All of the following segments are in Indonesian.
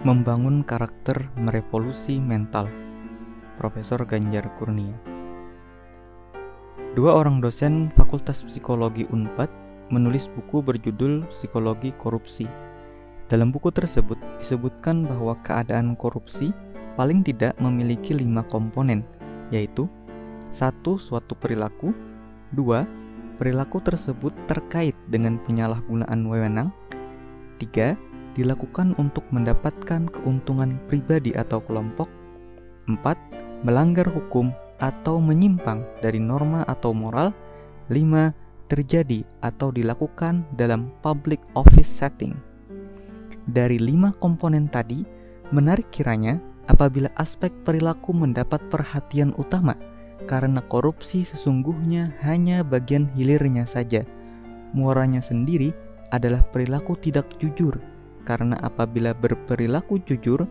Membangun karakter merevolusi mental. Profesor Ganjar Kurnia. Dua orang dosen Fakultas Psikologi Unpad menulis buku berjudul Psikologi Korupsi. Dalam buku tersebut disebutkan bahwa keadaan korupsi paling tidak memiliki lima komponen, yaitu satu suatu perilaku, dua perilaku tersebut terkait dengan penyalahgunaan wewenang, tiga dilakukan untuk mendapatkan keuntungan pribadi atau kelompok. 4. Melanggar hukum atau menyimpang dari norma atau moral. 5. Terjadi atau dilakukan dalam public office setting. Dari lima komponen tadi, menarik kiranya apabila aspek perilaku mendapat perhatian utama karena korupsi sesungguhnya hanya bagian hilirnya saja. Muaranya sendiri adalah perilaku tidak jujur karena apabila berperilaku jujur,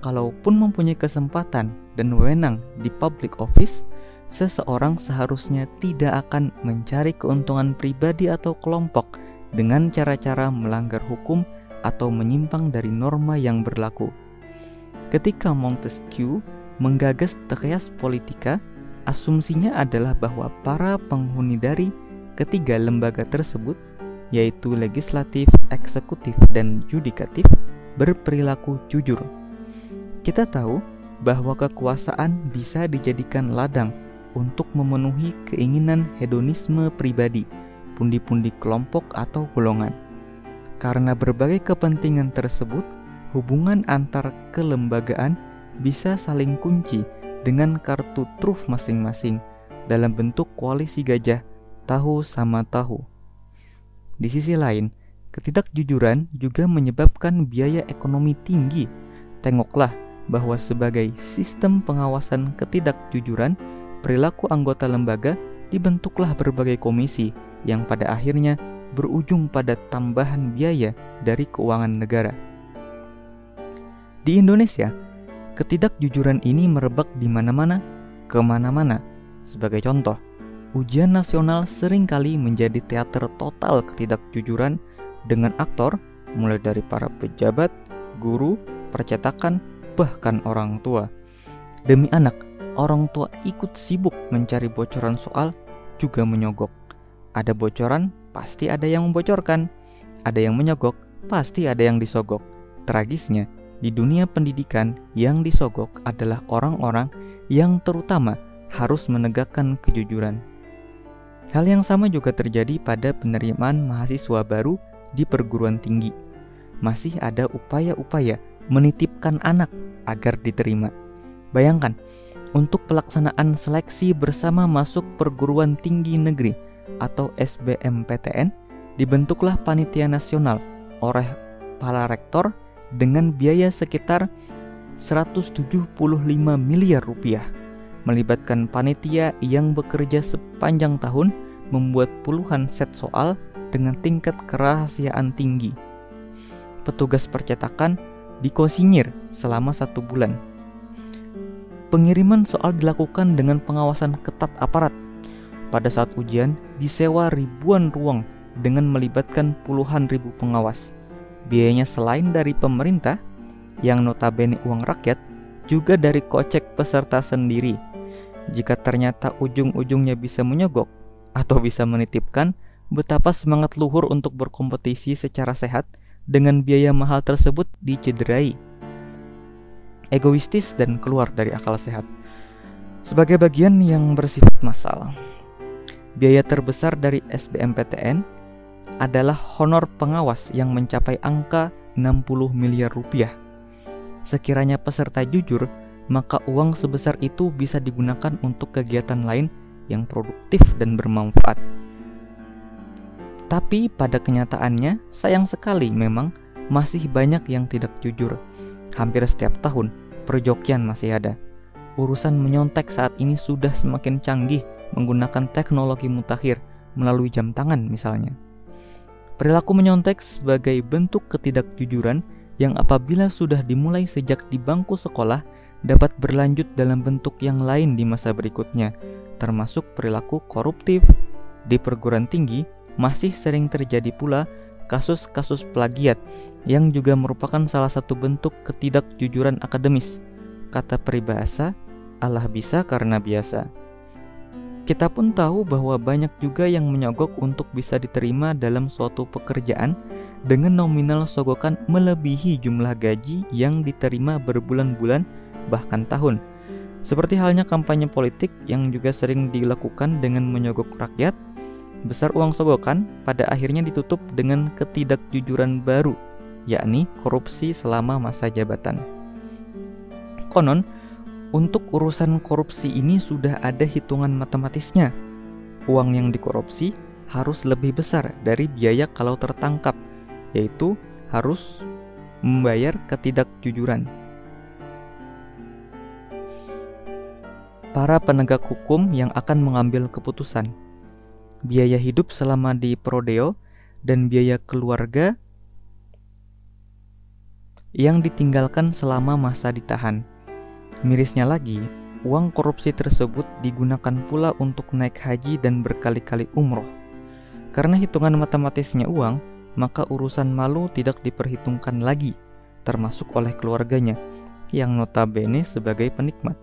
kalaupun mempunyai kesempatan dan wewenang di public office, seseorang seharusnya tidak akan mencari keuntungan pribadi atau kelompok dengan cara-cara melanggar hukum atau menyimpang dari norma yang berlaku. Ketika Montesquieu menggagas teorias politika, asumsinya adalah bahwa para penghuni dari ketiga lembaga tersebut yaitu legislatif, eksekutif, dan yudikatif, berperilaku jujur. Kita tahu bahwa kekuasaan bisa dijadikan ladang untuk memenuhi keinginan hedonisme pribadi, pundi-pundi kelompok atau golongan. Karena berbagai kepentingan tersebut, hubungan antar kelembagaan bisa saling kunci dengan kartu truf masing-masing dalam bentuk koalisi gajah tahu sama tahu. Di sisi lain, ketidakjujuran juga menyebabkan biaya ekonomi tinggi. Tengoklah bahwa sebagai sistem pengawasan ketidakjujuran, perilaku anggota lembaga dibentuklah berbagai komisi yang pada akhirnya berujung pada tambahan biaya dari keuangan negara. Di Indonesia, ketidakjujuran ini merebak di mana-mana, ke mana-mana. Sebagai contoh, ujian nasional sering kali menjadi teater total ketidakjujuran dengan aktor mulai dari para pejabat, guru, percetakan, bahkan orang tua. Demi anak, orang tua ikut sibuk mencari bocoran soal juga menyogok. Ada bocoran, pasti ada yang membocorkan. Ada yang menyogok, pasti ada yang disogok. Tragisnya, di dunia pendidikan yang disogok adalah orang-orang yang terutama harus menegakkan kejujuran. Hal yang sama juga terjadi pada penerimaan mahasiswa baru di perguruan tinggi. Masih ada upaya-upaya menitipkan anak agar diterima. Bayangkan, untuk pelaksanaan seleksi bersama masuk perguruan tinggi negeri atau SBMPTN, dibentuklah panitia nasional oleh para rektor dengan biaya sekitar 175 miliar rupiah melibatkan panitia yang bekerja sepanjang tahun membuat puluhan set soal dengan tingkat kerahasiaan tinggi. Petugas percetakan dikosinyir selama satu bulan. Pengiriman soal dilakukan dengan pengawasan ketat aparat. Pada saat ujian, disewa ribuan ruang dengan melibatkan puluhan ribu pengawas. Biayanya selain dari pemerintah, yang notabene uang rakyat, juga dari kocek peserta sendiri jika ternyata ujung-ujungnya bisa menyogok atau bisa menitipkan, betapa semangat luhur untuk berkompetisi secara sehat dengan biaya mahal tersebut dicederai. Egoistis dan keluar dari akal sehat. Sebagai bagian yang bersifat massal, biaya terbesar dari SBMPTN adalah honor pengawas yang mencapai angka 60 miliar rupiah. Sekiranya peserta jujur maka uang sebesar itu bisa digunakan untuk kegiatan lain yang produktif dan bermanfaat. Tapi pada kenyataannya, sayang sekali memang masih banyak yang tidak jujur. Hampir setiap tahun, perjokian masih ada. Urusan menyontek saat ini sudah semakin canggih menggunakan teknologi mutakhir melalui jam tangan misalnya. Perilaku menyontek sebagai bentuk ketidakjujuran yang apabila sudah dimulai sejak di bangku sekolah dapat berlanjut dalam bentuk yang lain di masa berikutnya, termasuk perilaku koruptif. Di perguruan tinggi, masih sering terjadi pula kasus-kasus plagiat yang juga merupakan salah satu bentuk ketidakjujuran akademis. Kata peribahasa, Allah bisa karena biasa. Kita pun tahu bahwa banyak juga yang menyogok untuk bisa diterima dalam suatu pekerjaan dengan nominal sogokan melebihi jumlah gaji yang diterima berbulan-bulan bahkan tahun. Seperti halnya kampanye politik yang juga sering dilakukan dengan menyogok rakyat, besar uang sogokan pada akhirnya ditutup dengan ketidakjujuran baru yakni korupsi selama masa jabatan. Konon, untuk urusan korupsi ini sudah ada hitungan matematisnya. Uang yang dikorupsi harus lebih besar dari biaya kalau tertangkap, yaitu harus membayar ketidakjujuran. Para penegak hukum yang akan mengambil keputusan, biaya hidup selama di prodeo, dan biaya keluarga yang ditinggalkan selama masa ditahan. Mirisnya lagi, uang korupsi tersebut digunakan pula untuk naik haji dan berkali-kali umroh. Karena hitungan matematisnya uang, maka urusan malu tidak diperhitungkan lagi, termasuk oleh keluarganya, yang notabene sebagai penikmat.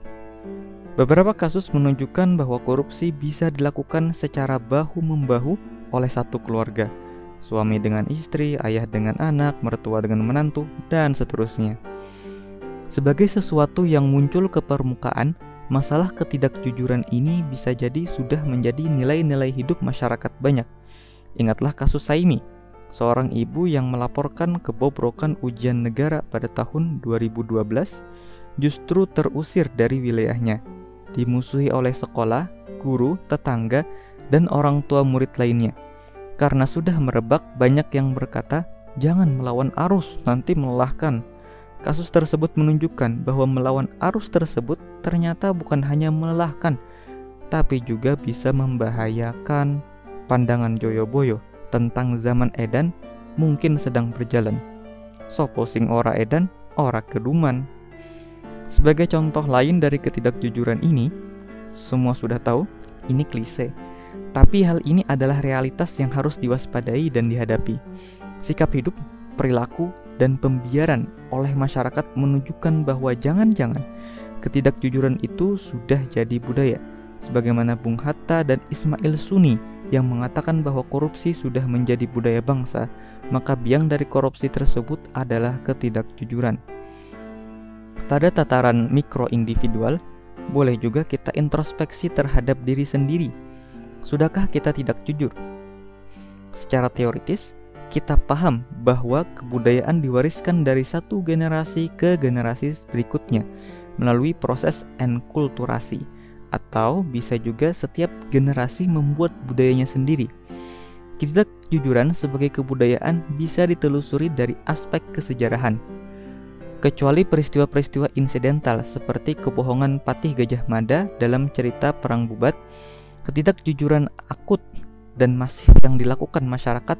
Beberapa kasus menunjukkan bahwa korupsi bisa dilakukan secara bahu-membahu oleh satu keluarga – suami dengan istri, ayah dengan anak, mertua dengan menantu, dan seterusnya. Sebagai sesuatu yang muncul ke permukaan, masalah ketidakjujuran ini bisa jadi sudah menjadi nilai-nilai hidup masyarakat banyak. Ingatlah kasus Saimi, seorang ibu yang melaporkan kebobrokan ujian negara pada tahun 2012 justru terusir dari wilayahnya, dimusuhi oleh sekolah, guru, tetangga, dan orang tua murid lainnya. Karena sudah merebak, banyak yang berkata, "Jangan melawan arus, nanti melelahkan." Kasus tersebut menunjukkan bahwa melawan arus tersebut ternyata bukan hanya melelahkan, tapi juga bisa membahayakan. Pandangan Joyoboyo tentang zaman Edan mungkin sedang berjalan. Sopo sing ora Edan, ora keduman. Sebagai contoh lain dari ketidakjujuran ini, semua sudah tahu, ini klise tapi hal ini adalah realitas yang harus diwaspadai dan dihadapi. Sikap hidup, perilaku, dan pembiaran oleh masyarakat menunjukkan bahwa jangan-jangan ketidakjujuran itu sudah jadi budaya. Sebagaimana Bung Hatta dan Ismail Suni yang mengatakan bahwa korupsi sudah menjadi budaya bangsa, maka biang dari korupsi tersebut adalah ketidakjujuran. Pada tataran mikro individual, boleh juga kita introspeksi terhadap diri sendiri Sudahkah kita tidak jujur? Secara teoritis, kita paham bahwa kebudayaan diwariskan dari satu generasi ke generasi berikutnya melalui proses enkulturasi atau bisa juga setiap generasi membuat budayanya sendiri. Ketidakjujuran sebagai kebudayaan bisa ditelusuri dari aspek kesejarahan. Kecuali peristiwa-peristiwa insidental seperti kebohongan Patih Gajah Mada dalam cerita Perang Bubat Ketidakjujuran akut dan masif yang dilakukan masyarakat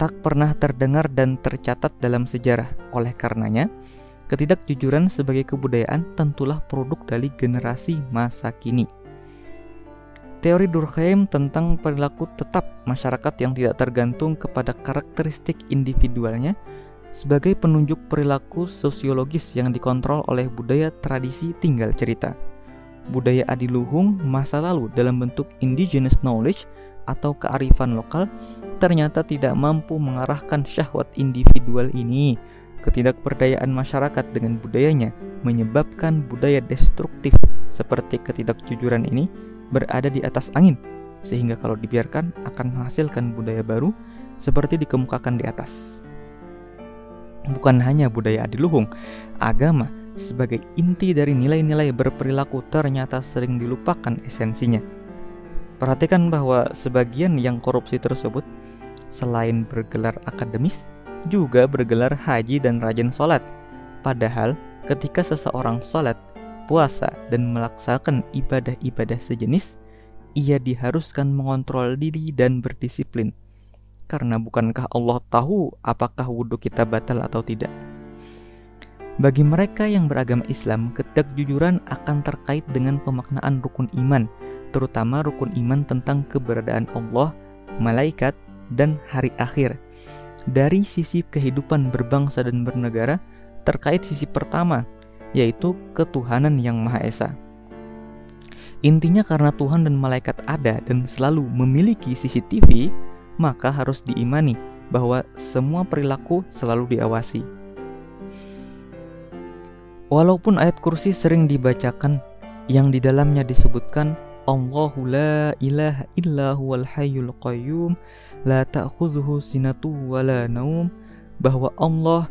tak pernah terdengar dan tercatat dalam sejarah. Oleh karenanya, ketidakjujuran sebagai kebudayaan tentulah produk dari generasi masa kini. Teori Durkheim tentang perilaku tetap masyarakat yang tidak tergantung kepada karakteristik individualnya sebagai penunjuk perilaku sosiologis yang dikontrol oleh budaya tradisi tinggal cerita budaya adiluhung masa lalu dalam bentuk indigenous knowledge atau kearifan lokal ternyata tidak mampu mengarahkan syahwat individual ini. Ketidakberdayaan masyarakat dengan budayanya menyebabkan budaya destruktif seperti ketidakjujuran ini berada di atas angin, sehingga kalau dibiarkan akan menghasilkan budaya baru seperti dikemukakan di atas. Bukan hanya budaya adiluhung, agama sebagai inti dari nilai-nilai berperilaku ternyata sering dilupakan esensinya. Perhatikan bahwa sebagian yang korupsi tersebut selain bergelar akademis juga bergelar haji dan rajin sholat. Padahal ketika seseorang sholat, puasa, dan melaksanakan ibadah-ibadah sejenis, ia diharuskan mengontrol diri dan berdisiplin. Karena bukankah Allah tahu apakah wudhu kita batal atau tidak? Bagi mereka yang beragama Islam, ketidakjujuran akan terkait dengan pemaknaan rukun iman, terutama rukun iman tentang keberadaan Allah, malaikat, dan hari akhir. dari sisi kehidupan berbangsa dan bernegara terkait sisi pertama, yaitu ketuhanan yang Maha Esa. Intinya karena Tuhan dan malaikat ada dan selalu memiliki CCTV, maka harus diimani bahwa semua perilaku selalu diawasi. Walaupun ayat kursi sering dibacakan yang di dalamnya disebutkan Allahu la ilaha illa huwal hayyul qayyum la ta'khudhuhu sinatu wa la naum bahwa Allah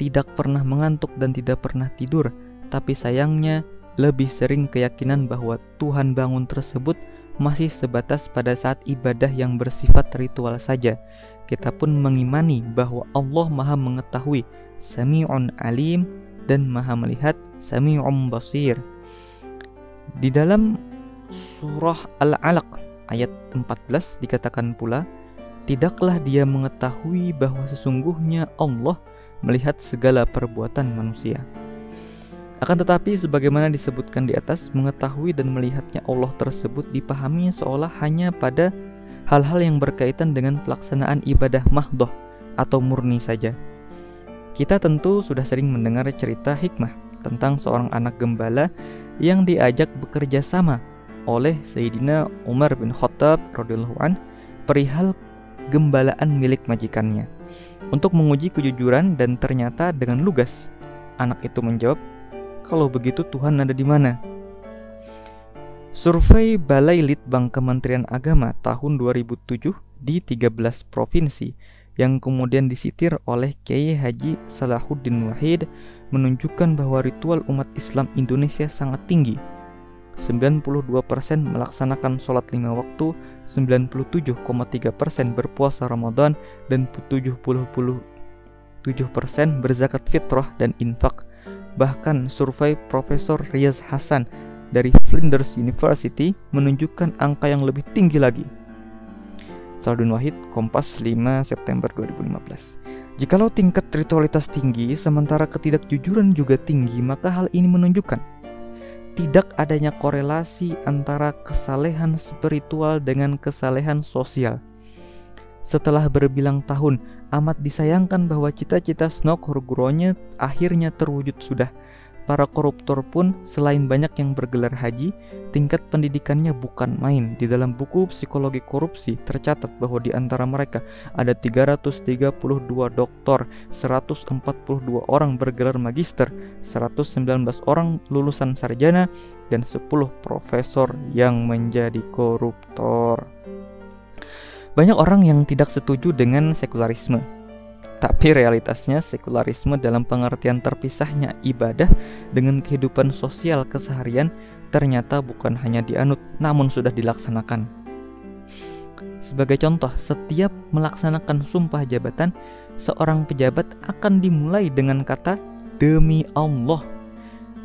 tidak pernah mengantuk dan tidak pernah tidur tapi sayangnya lebih sering keyakinan bahwa Tuhan bangun tersebut masih sebatas pada saat ibadah yang bersifat ritual saja kita pun mengimani bahwa Allah Maha mengetahui Sami'un alim dan Maha melihat Sami'un basir di dalam surah Al-Alaq ayat 14 dikatakan pula, Tidaklah dia mengetahui bahwa sesungguhnya Allah melihat segala perbuatan manusia. Akan tetapi sebagaimana disebutkan di atas, mengetahui dan melihatnya Allah tersebut dipahami seolah hanya pada hal-hal yang berkaitan dengan pelaksanaan ibadah mahdoh atau murni saja. Kita tentu sudah sering mendengar cerita hikmah tentang seorang anak gembala yang diajak bekerja sama oleh Sayyidina Umar bin Khattab radhiyallahu an perihal gembalaan milik majikannya untuk menguji kejujuran dan ternyata dengan lugas anak itu menjawab kalau begitu Tuhan ada di mana Survei Balai Litbang Kementerian Agama tahun 2007 di 13 provinsi yang kemudian disitir oleh Kiai Haji Salahuddin Wahid menunjukkan bahwa ritual umat Islam Indonesia sangat tinggi 92% melaksanakan sholat lima waktu, 97,3% berpuasa Ramadan, dan 70% berzakat fitrah dan infak. Bahkan survei Profesor Riaz Hasan dari Flinders University menunjukkan angka yang lebih tinggi lagi. Saldun Wahid, Kompas 5 September 2015 Jikalau tingkat ritualitas tinggi, sementara ketidakjujuran juga tinggi, maka hal ini menunjukkan tidak adanya korelasi antara kesalehan spiritual dengan kesalehan sosial. Setelah berbilang tahun, amat disayangkan bahwa cita-cita Snok Horguronya akhirnya terwujud sudah para koruptor pun selain banyak yang bergelar haji, tingkat pendidikannya bukan main. Di dalam buku Psikologi Korupsi tercatat bahwa di antara mereka ada 332 doktor, 142 orang bergelar magister, 119 orang lulusan sarjana, dan 10 profesor yang menjadi koruptor. Banyak orang yang tidak setuju dengan sekularisme tapi realitasnya sekularisme dalam pengertian terpisahnya ibadah dengan kehidupan sosial keseharian ternyata bukan hanya dianut namun sudah dilaksanakan. Sebagai contoh, setiap melaksanakan sumpah jabatan, seorang pejabat akan dimulai dengan kata demi Allah.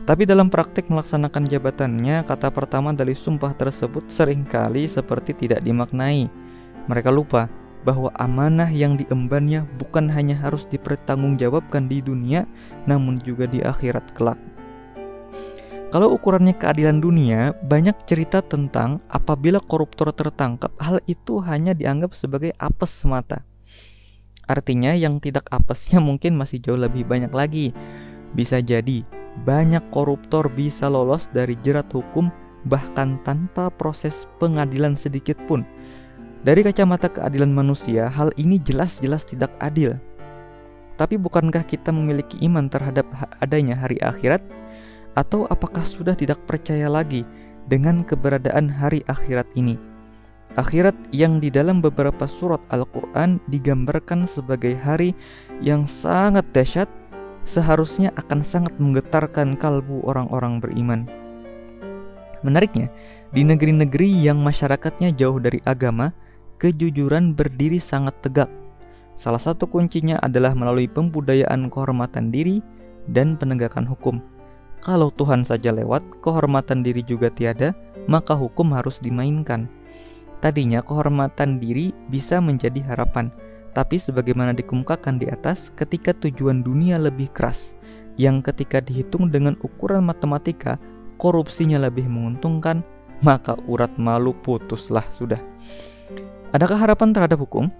Tapi dalam praktik melaksanakan jabatannya, kata pertama dari sumpah tersebut sering kali seperti tidak dimaknai. Mereka lupa bahwa amanah yang diembannya bukan hanya harus dipertanggungjawabkan di dunia, namun juga di akhirat kelak. Kalau ukurannya keadilan dunia, banyak cerita tentang apabila koruptor tertangkap, hal itu hanya dianggap sebagai apes semata. Artinya yang tidak apesnya mungkin masih jauh lebih banyak lagi. Bisa jadi banyak koruptor bisa lolos dari jerat hukum bahkan tanpa proses pengadilan sedikit pun dari kacamata keadilan manusia, hal ini jelas-jelas tidak adil. Tapi bukankah kita memiliki iman terhadap adanya hari akhirat? Atau apakah sudah tidak percaya lagi dengan keberadaan hari akhirat ini? Akhirat yang di dalam beberapa surat Al-Quran digambarkan sebagai hari yang sangat dahsyat, seharusnya akan sangat menggetarkan kalbu orang-orang beriman. Menariknya, di negeri-negeri yang masyarakatnya jauh dari agama, kejujuran berdiri sangat tegak. Salah satu kuncinya adalah melalui pembudayaan kehormatan diri dan penegakan hukum. Kalau Tuhan saja lewat, kehormatan diri juga tiada, maka hukum harus dimainkan. Tadinya kehormatan diri bisa menjadi harapan, tapi sebagaimana dikemukakan di atas, ketika tujuan dunia lebih keras, yang ketika dihitung dengan ukuran matematika, korupsinya lebih menguntungkan, maka urat malu putuslah sudah. Adakah harapan terhadap hukum?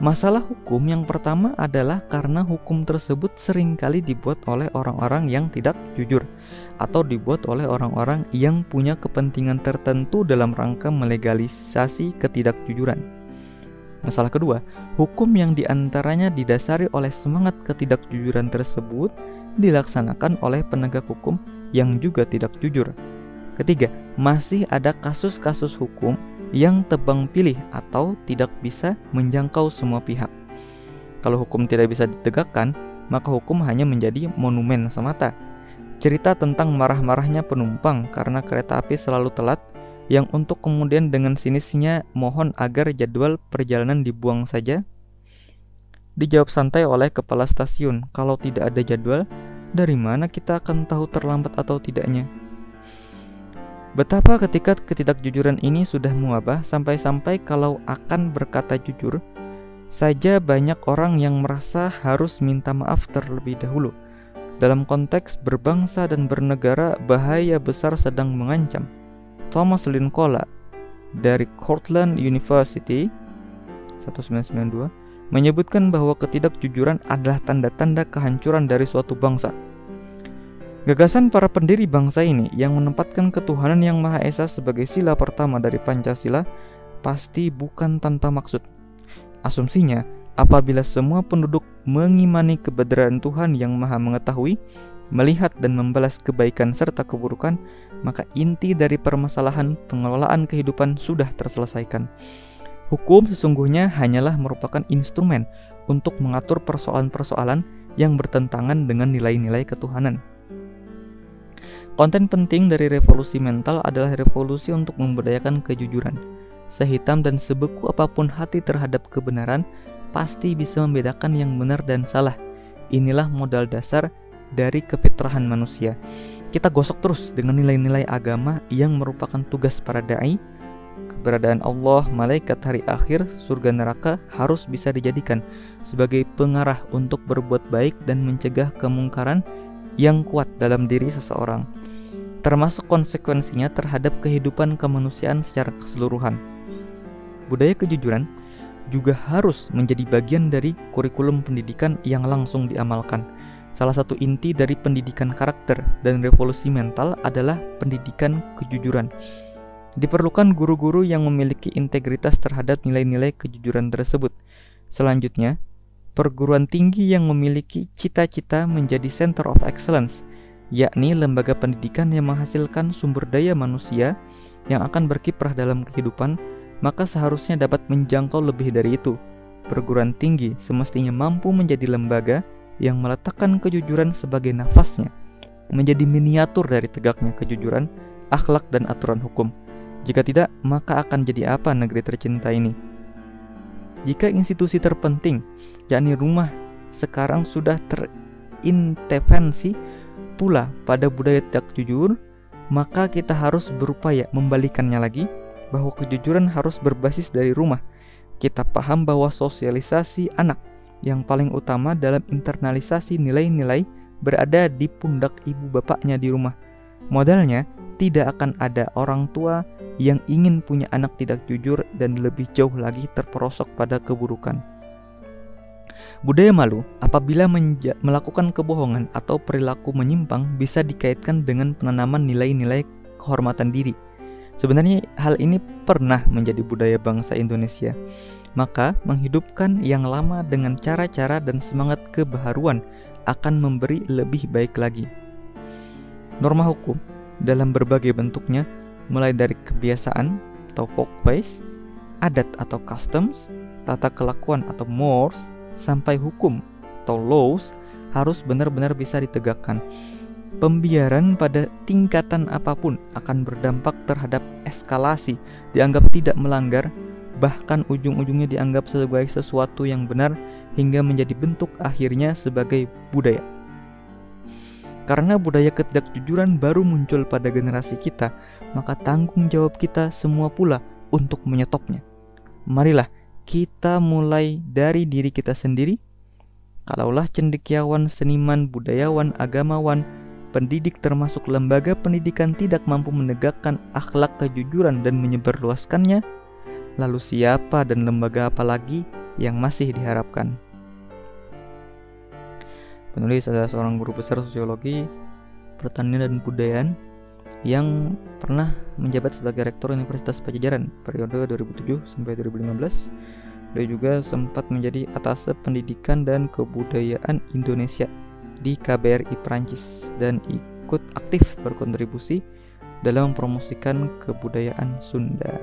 Masalah hukum yang pertama adalah karena hukum tersebut sering kali dibuat oleh orang-orang yang tidak jujur atau dibuat oleh orang-orang yang punya kepentingan tertentu dalam rangka melegalisasi ketidakjujuran. Masalah kedua, hukum yang di antaranya didasari oleh semangat ketidakjujuran tersebut dilaksanakan oleh penegak hukum yang juga tidak jujur. Ketiga, masih ada kasus-kasus hukum yang tebang pilih atau tidak bisa menjangkau semua pihak. Kalau hukum tidak bisa ditegakkan, maka hukum hanya menjadi monumen semata. Cerita tentang marah-marahnya penumpang karena kereta api selalu telat yang untuk kemudian dengan sinisnya mohon agar jadwal perjalanan dibuang saja. Dijawab santai oleh kepala stasiun, kalau tidak ada jadwal, dari mana kita akan tahu terlambat atau tidaknya? Betapa ketika ketidakjujuran ini sudah muabah sampai-sampai kalau akan berkata jujur saja banyak orang yang merasa harus minta maaf terlebih dahulu. Dalam konteks berbangsa dan bernegara, bahaya besar sedang mengancam. Thomas Linkola dari Cortland University 1992 menyebutkan bahwa ketidakjujuran adalah tanda-tanda kehancuran dari suatu bangsa. Gagasan para pendiri bangsa ini yang menempatkan ketuhanan yang Maha Esa sebagai sila pertama dari Pancasila pasti bukan tanpa maksud. Asumsinya, apabila semua penduduk mengimani kebenaran Tuhan yang Maha Mengetahui, melihat dan membalas kebaikan serta keburukan, maka inti dari permasalahan pengelolaan kehidupan sudah terselesaikan. Hukum sesungguhnya hanyalah merupakan instrumen untuk mengatur persoalan-persoalan yang bertentangan dengan nilai-nilai ketuhanan. Konten penting dari revolusi mental adalah revolusi untuk memberdayakan kejujuran. Sehitam dan sebeku apa pun hati terhadap kebenaran, pasti bisa membedakan yang benar dan salah. Inilah modal dasar dari kefitrahan manusia. Kita gosok terus dengan nilai-nilai agama yang merupakan tugas para dai. Keberadaan Allah, malaikat hari akhir, surga neraka harus bisa dijadikan sebagai pengarah untuk berbuat baik dan mencegah kemungkaran yang kuat dalam diri seseorang termasuk konsekuensinya terhadap kehidupan kemanusiaan secara keseluruhan. Budaya kejujuran juga harus menjadi bagian dari kurikulum pendidikan yang langsung diamalkan. Salah satu inti dari pendidikan karakter dan revolusi mental adalah pendidikan kejujuran. Diperlukan guru-guru yang memiliki integritas terhadap nilai-nilai kejujuran tersebut. Selanjutnya, perguruan tinggi yang memiliki cita-cita menjadi center of excellence yakni lembaga pendidikan yang menghasilkan sumber daya manusia yang akan berkiprah dalam kehidupan, maka seharusnya dapat menjangkau lebih dari itu. Perguruan tinggi semestinya mampu menjadi lembaga yang meletakkan kejujuran sebagai nafasnya, menjadi miniatur dari tegaknya kejujuran, akhlak, dan aturan hukum. Jika tidak, maka akan jadi apa negeri tercinta ini? Jika institusi terpenting, yakni rumah, sekarang sudah terintervensi pula pada budaya tidak jujur, maka kita harus berupaya membalikannya lagi bahwa kejujuran harus berbasis dari rumah. Kita paham bahwa sosialisasi anak yang paling utama dalam internalisasi nilai-nilai berada di pundak ibu bapaknya di rumah. Modalnya, tidak akan ada orang tua yang ingin punya anak tidak jujur dan lebih jauh lagi terperosok pada keburukan. Budaya malu apabila melakukan kebohongan atau perilaku menyimpang bisa dikaitkan dengan penanaman nilai-nilai kehormatan diri. Sebenarnya hal ini pernah menjadi budaya bangsa Indonesia. Maka menghidupkan yang lama dengan cara-cara dan semangat kebaharuan akan memberi lebih baik lagi. Norma hukum dalam berbagai bentuknya mulai dari kebiasaan atau folkways, adat atau customs, tata kelakuan atau mores, sampai hukum atau laws harus benar-benar bisa ditegakkan. Pembiaran pada tingkatan apa pun akan berdampak terhadap eskalasi, dianggap tidak melanggar, bahkan ujung-ujungnya dianggap sebagai sesuatu yang benar hingga menjadi bentuk akhirnya sebagai budaya. Karena budaya ketidakjujuran baru muncul pada generasi kita, maka tanggung jawab kita semua pula untuk menyetopnya. Marilah kita mulai dari diri kita sendiri. Kalaulah cendekiawan, seniman, budayawan, agamawan, pendidik termasuk lembaga pendidikan tidak mampu menegakkan akhlak kejujuran dan menyebarluaskannya, lalu siapa dan lembaga apa lagi yang masih diharapkan. Penulis adalah seorang guru besar sosiologi, pertanian dan budayaan yang pernah menjabat sebagai rektor Universitas Pajajaran periode 2007 sampai 2015. Dia juga sempat menjadi atase pendidikan dan kebudayaan Indonesia di KBRI Prancis dan ikut aktif berkontribusi dalam mempromosikan kebudayaan Sunda.